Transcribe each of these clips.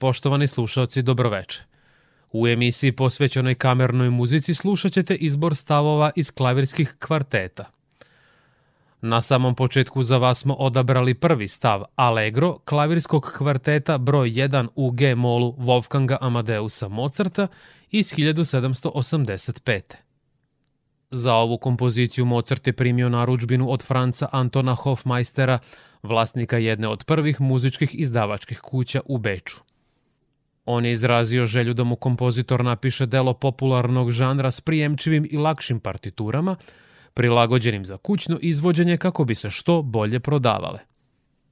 Poštovani slušalci, dobroveče. U emisiji posvećenoj kamernoj muzici slušat ćete izbor stavova iz klavirskih kvarteta. Na samom početku za vas smo odabrali prvi stav Allegro klavirskog kvarteta broj 1 u G molu Wolfganga Amadeusa Mozarta iz 1785. Za ovu kompoziciju Mozart je primio naručbinu od Franca Antona Hofmeistera, vlasnika jedne od prvih muzičkih izdavačkih kuća u Beču. On je izrazio želju da mu kompozitor napiše delo popularnog žanra s prijemčivim i lakšim partiturama, prilagođenim za kućno izvođenje kako bi se što bolje prodavale.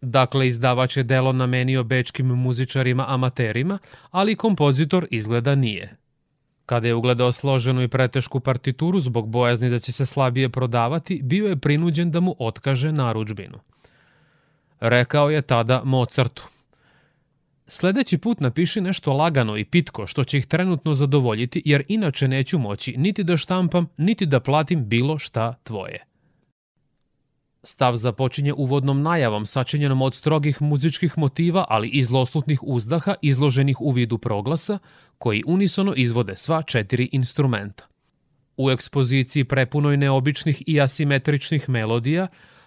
Dakle, izdavač je delo namenio bečkim muzičarima amaterima, ali kompozitor izgleda nije. Kada je ugledao složenu i pretešku partituru zbog bojazni da će se slabije prodavati, bio je prinuđen da mu otkaže naručbinu. Rekao je tada Mozartu – Sledeći put napiši nešto lagano i pitko što će ih trenutno zadovoljiti, jer inače neću moći niti da štampam, niti da platim bilo šta tvoje. Stav započinje uvodnom najavom sačinjenom od strogih muzičkih motiva, ali i zloslutnih uzdaha izloženih u vidu proglasa, koji unisono izvode sva četiri instrumenta. U ekspoziciji prepunoj neobičnih i asimetričnih melodija,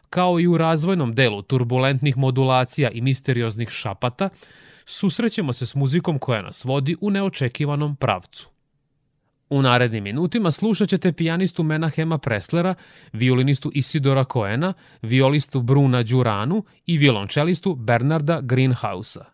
kao i u razvojnom delu turbulentnih modulacija i misterioznih šapata, susrećemo se s muzikom koja nas vodi u neočekivanom pravcu. U narednim minutima slušat ćete pijanistu Menahema Preslera, violinistu Isidora Koena, violistu Bruna Đuranu i violončelistu Bernarda Greenhausa.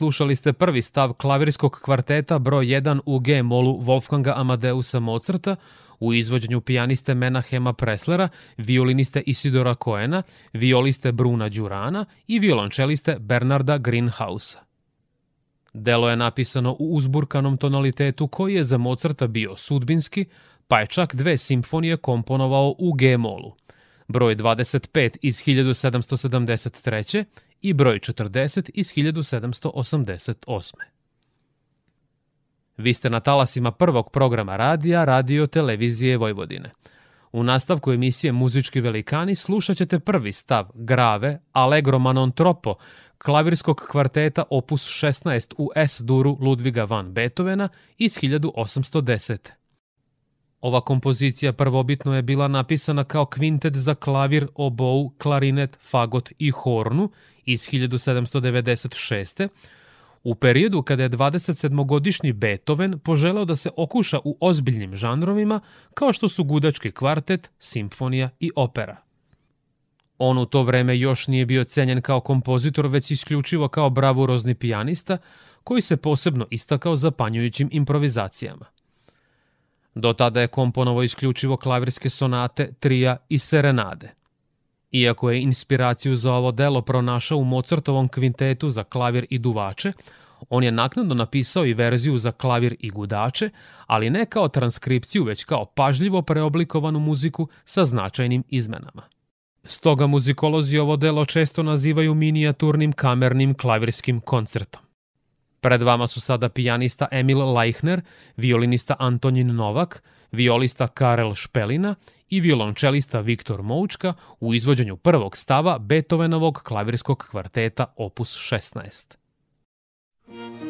Slušali ste prvi stav klavirskog kvarteta broj 1 u G molu Wolfganga Amadeusa Mozarta u izvođenju pijaniste Menahema Preslera, violiniste Isidora Koena, violiste Bruna Đurana i violončeliste Bernarda Greenhausa. Delo je napisano u uzburkanom tonalitetu koji je za Mozarta bio sudbinski, pa je čak dve simfonije komponovao u G-molu. Broj 25 iz 1773. i broj 40 iz 1788. Vi ste na talasima prvog programa radija Radio Televizije Vojvodine. U nastavku emisije Muzički velikani slušat ćete prvi stav Grave Allegro Manon Tropo klavirskog kvarteta opus 16 u S-duru Ludviga van Beethovena iz 1810. Ova kompozicija prvobitno je bila napisana kao kvintet za klavir, obou, klarinet, fagot i hornu iz 1796 u periodu kada je 27-godišnji Beethoven poželeo da se okuša u ozbiljnim žanrovima kao što su gudački kvartet, simfonija i opera. On u to vreme još nije bio cenjen kao kompozitor, već isključivo kao bravurozni pijanista, koji se posebno istakao zapanjujućim improvizacijama. Do tada je komponovo isključivo klavirske sonate, trija i serenade. Iako je inspiraciju za ovo delo pronašao u Mozartovom kvintetu za klavir i duvače, on je naknadno napisao i verziju za klavir i gudače, ali ne kao transkripciju, već kao pažljivo preoblikovanu muziku sa značajnim izmenama. Stoga muzikolozi ovo delo često nazivaju minijaturnim kamernim klavirskim koncertom. Pred vama su sada pijanista Emil Leichner, violinista Antonin Novak, violista Karel Špelina i violončelista Viktor Moučka u izvođenju prvog stava Beethovenovog klavirskog kvarteta opus 16.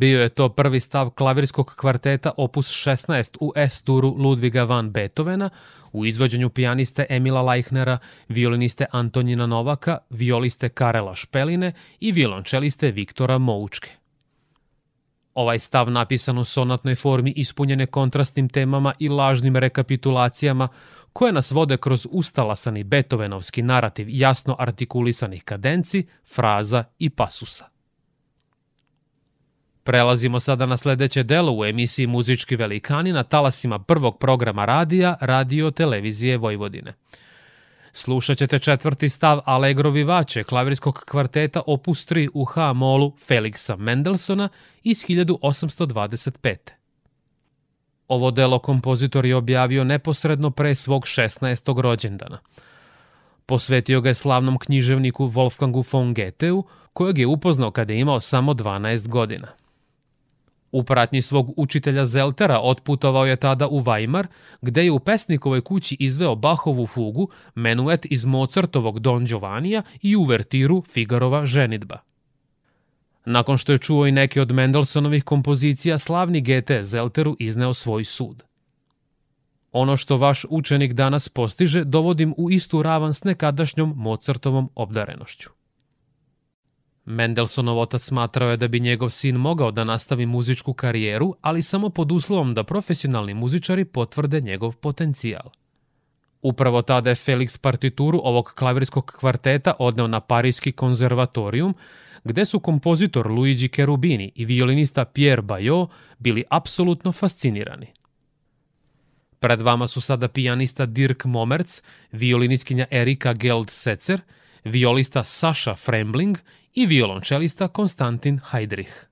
Bio je to prvi stav klavirskog kvarteta opus 16 u S-duru Ludviga van Beethovena u izvođenju pijaniste Emila Leichnera, violiniste Antonina Novaka, violiste Karela Špeline i violončeliste Viktora Moučke. Ovaj stav napisan u sonatnoj formi ispunjene kontrastnim temama i lažnim rekapitulacijama koje nas vode kroz ustalasani Beethovenovski narativ jasno artikulisanih kadenci, fraza i pasusa. Prelazimo sada na sledeće delo u emisiji Muzički velikani na talasima prvog programa radija Radio Televizije Vojvodine. Slušat ćete četvrti stav Allegro Vivace klavirskog kvarteta opus 3 u H-molu Felixa Mendelsona iz 1825. Ovo delo kompozitor je objavio neposredno pre svog 16. rođendana. Posvetio ga je slavnom književniku Wolfgangu von Goetheu, kojeg je upoznao kada je imao samo 12 godina. U pratnji svog učitelja Zeltera otputovao je tada u Weimar, gde je u pesnikovoj kući izveo Bahovu fugu, menuet iz Mozartovog Don Giovanija i uvertiru Figarova ženitba. Nakon što je čuo i neke od Mendelsonovih kompozicija, slavni Goethe Zelteru izneo svoj sud. Ono što vaš učenik danas postiže dovodim u istu ravan s nekadašnjom Mozartovom obdarenošću. Mendelsonov otac smatrao je da bi njegov sin mogao da nastavi muzičku karijeru, ali samo pod uslovom da profesionalni muzičari potvrde njegov potencijal. Upravo tada je Felix partituru ovog klavirskog kvarteta odneo na Parijski konzervatorijum, gde su kompozitor Luigi Cherubini i violinista Pierre Bayot bili apsolutno fascinirani. Pred vama su sada pijanista Dirk Momerc, violinistkinja Erika Geld-Setzer, violista Saša Frembling i violončelista Konstantin Heidrich.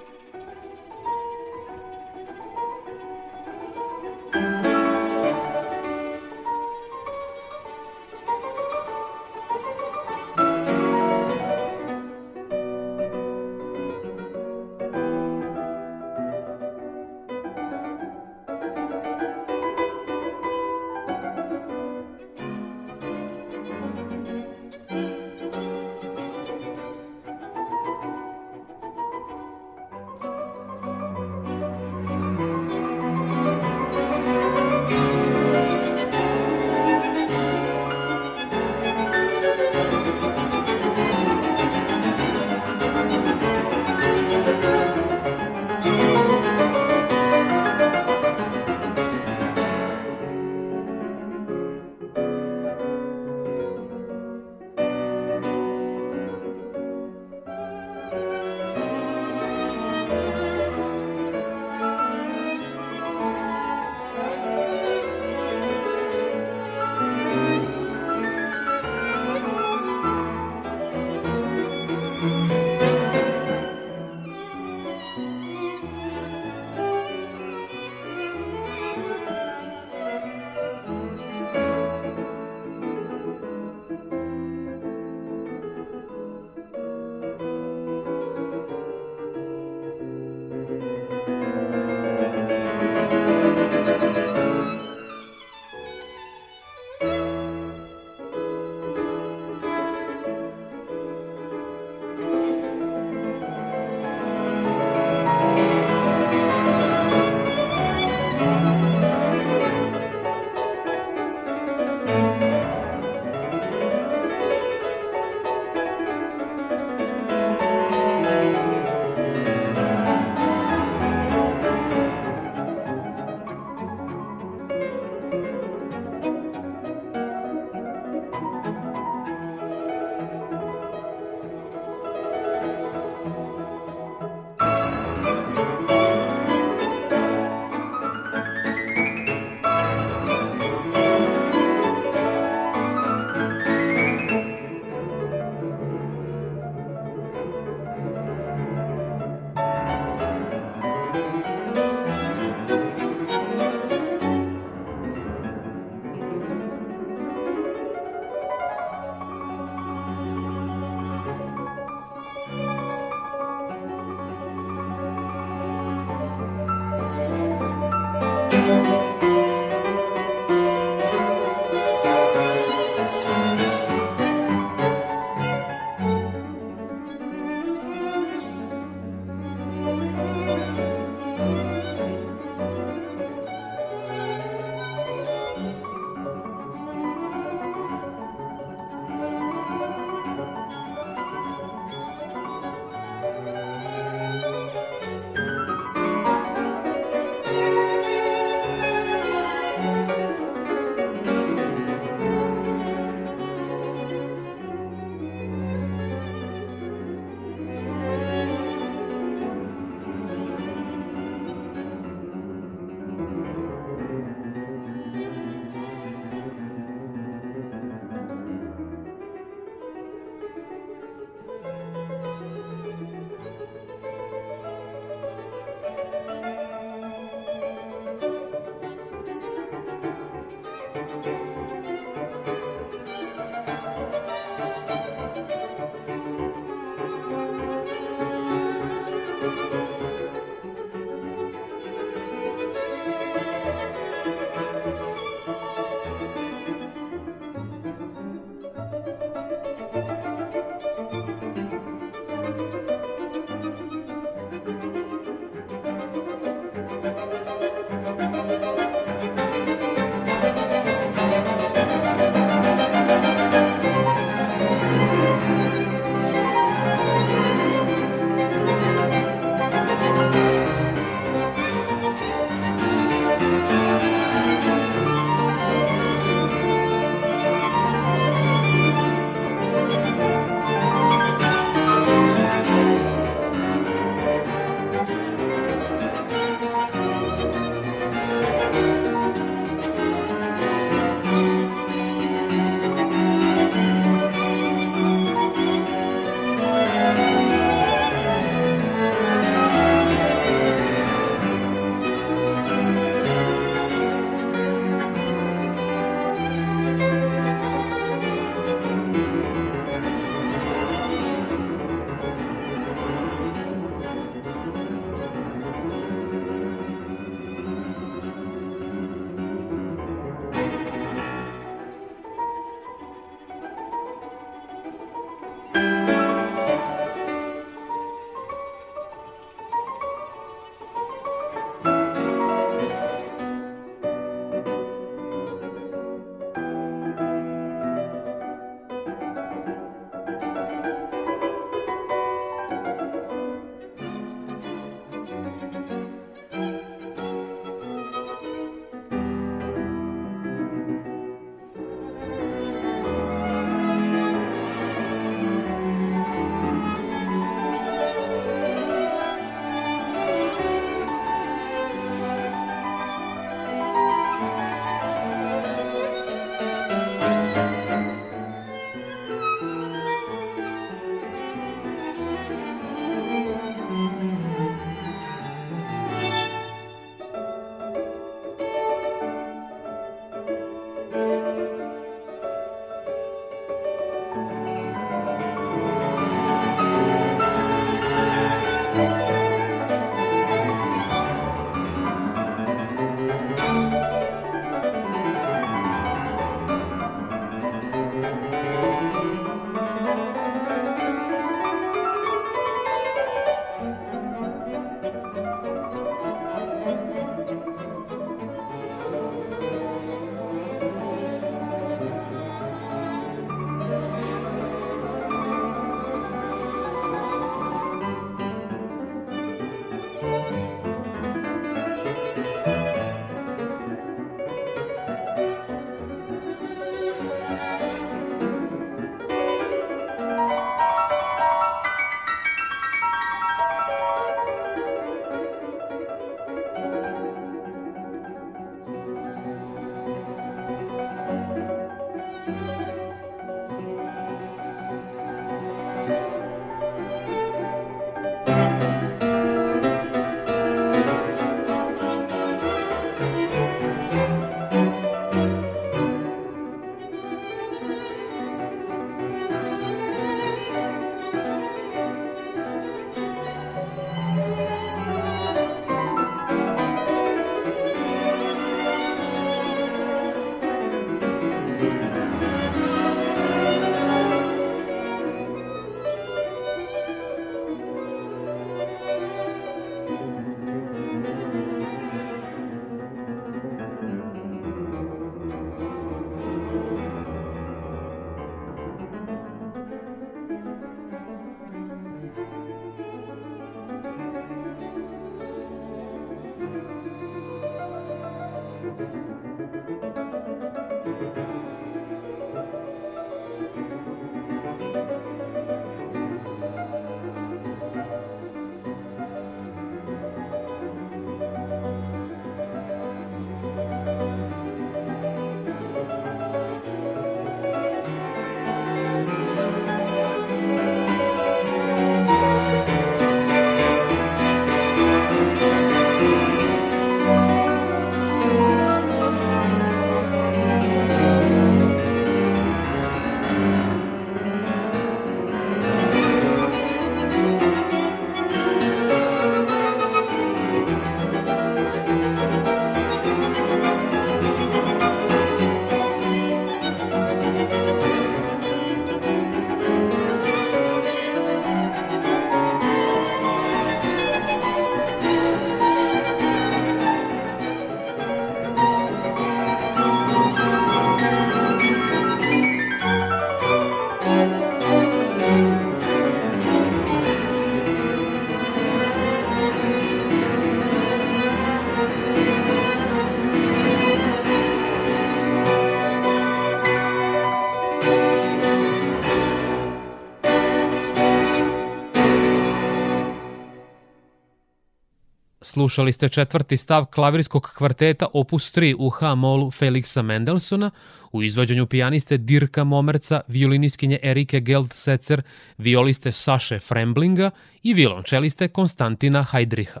Slušali ste četvrti stav klavirskog kvarteta opus 3 u H-molu Felixa Mendelsona u izvođenju pijaniste Dirka Momerca, violinistkinje Erike Geldsecer, violiste Saše Fremblinga i violončeliste Konstantina Hajdriha.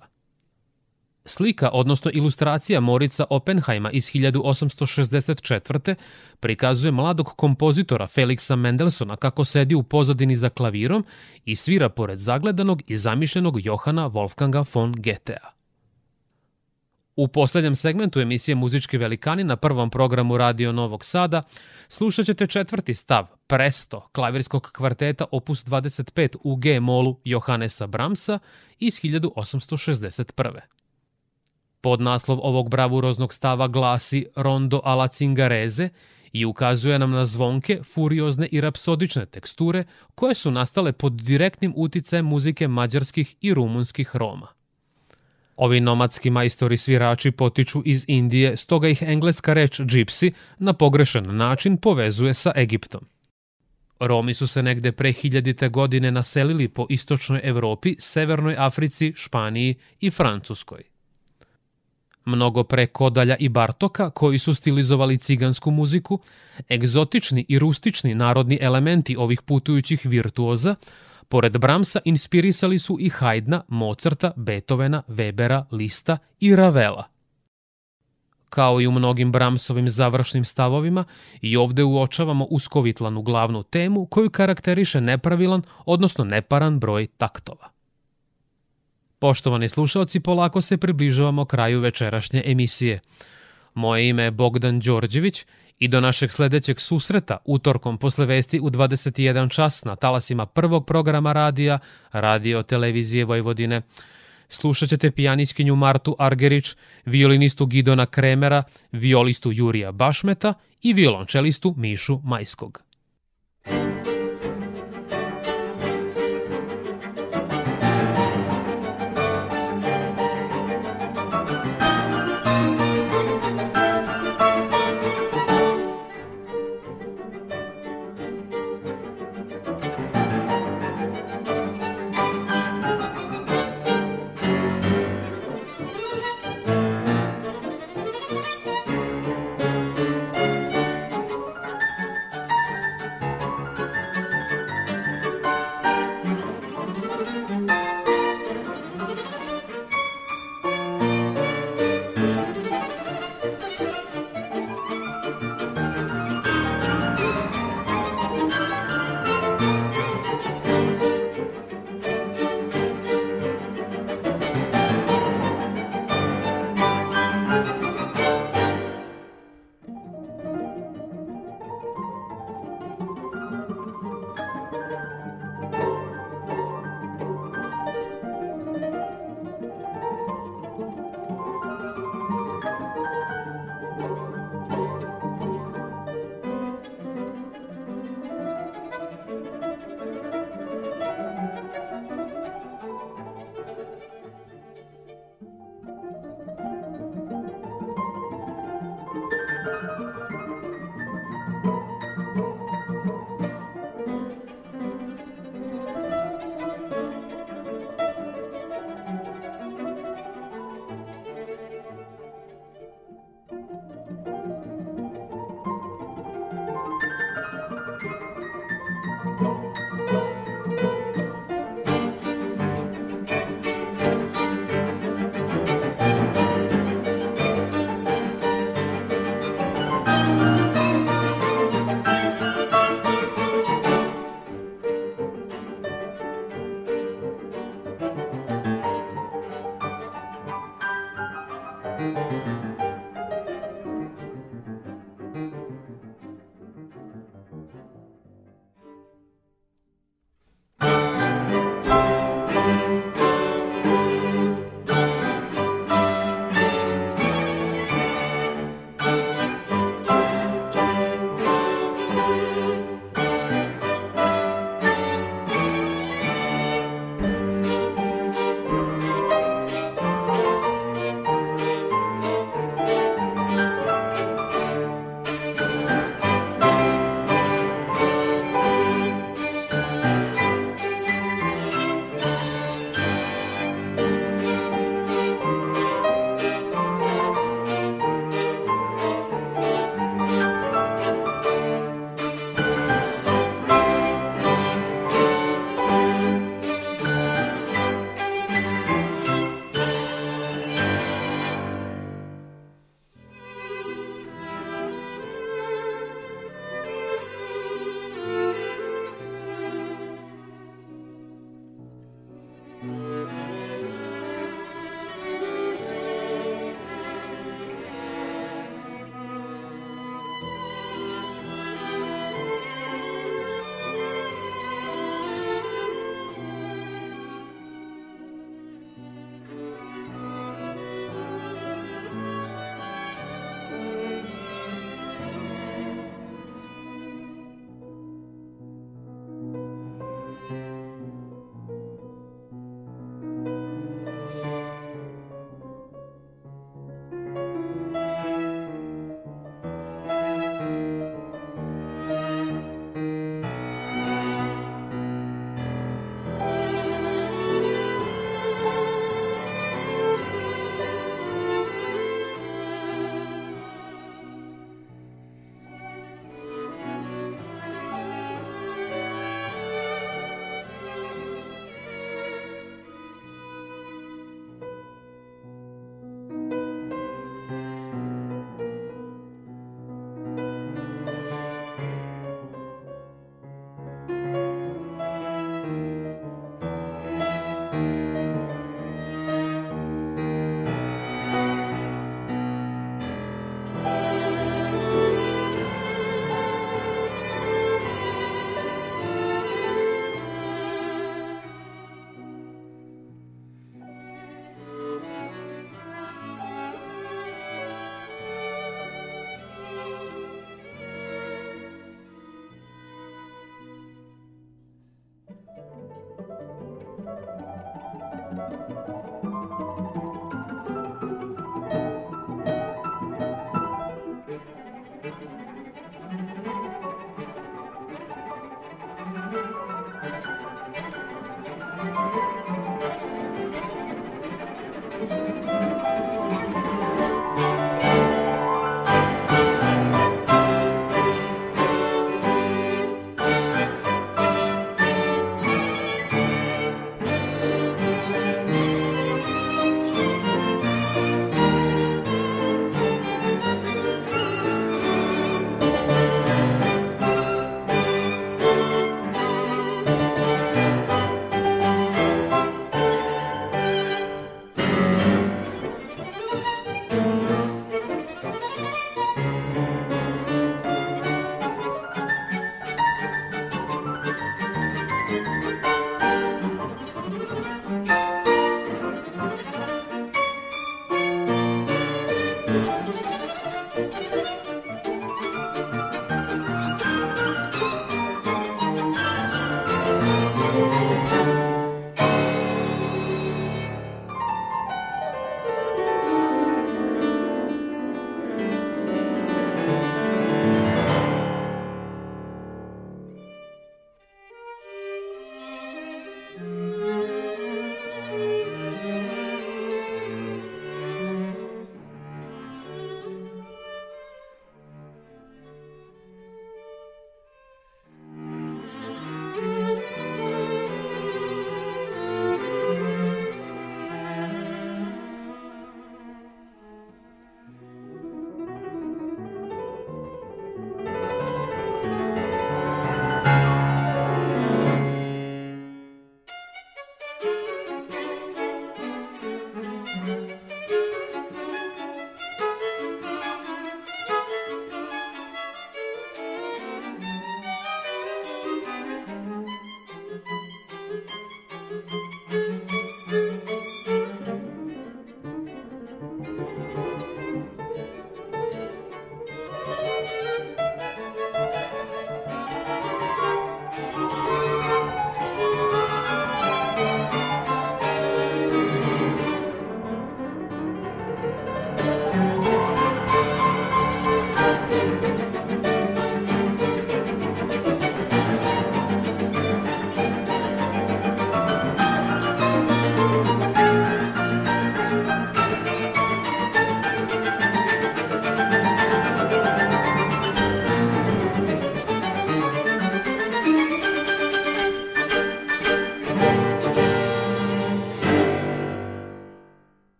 Slika, odnosno ilustracija Morica Oppenheima iz 1864. prikazuje mladog kompozitora Felixa Mendelsona kako sedi u pozadini za klavirom i svira pored zagledanog i zamišljenog Johana Wolfganga von Goethea. U poslednjem segmentu emisije Muzički velikani na prvom programu Radio Novog Sada slušat ćete četvrti stav, Presto, klavirskog kvarteta opus 25 u G-molu Johannesa Bramsa iz 1861. Podnaslov ovog bravuroznog stava glasi Rondo alla Cingareze i ukazuje nam na zvonke, furiozne i rapsodične teksture koje su nastale pod direktnim uticajem muzike mađarskih i rumunskih Roma. Ovi nomadski majstori svirači potiču iz Indije, stoga ih engleska reč gypsy na pogrešan način povezuje sa Egiptom. Romi su se negde pre hiljadite godine naselili po istočnoj Evropi, Severnoj Africi, Španiji i Francuskoj. Mnogo pre Kodalja i Bartoka, koji su stilizovali cigansku muziku, egzotični i rustični narodni elementi ovih putujućih virtuoza, pored Bramsa inspirisali su i Haydna, Mozarta, Beethovena, Webera, Lista i Ravela. Kao i u mnogim Bramsovim završnim stavovima, i ovde uočavamo uskovitlanu glavnu temu koju karakteriše nepravilan, odnosno neparan broj taktova. Poštovani slušalci, polako se približavamo kraju večerašnje emisije. Moje ime je Bogdan Đorđević i do našeg sledećeg susreta utorkom posle vesti u 21 čas na talasima prvog programa radija Radio Televizije Vojvodine. Slušat ćete pijaniskinju Martu Argerić, violinistu Gidona Kremera, violistu Jurija Bašmeta i violončelistu Mišu Majskog.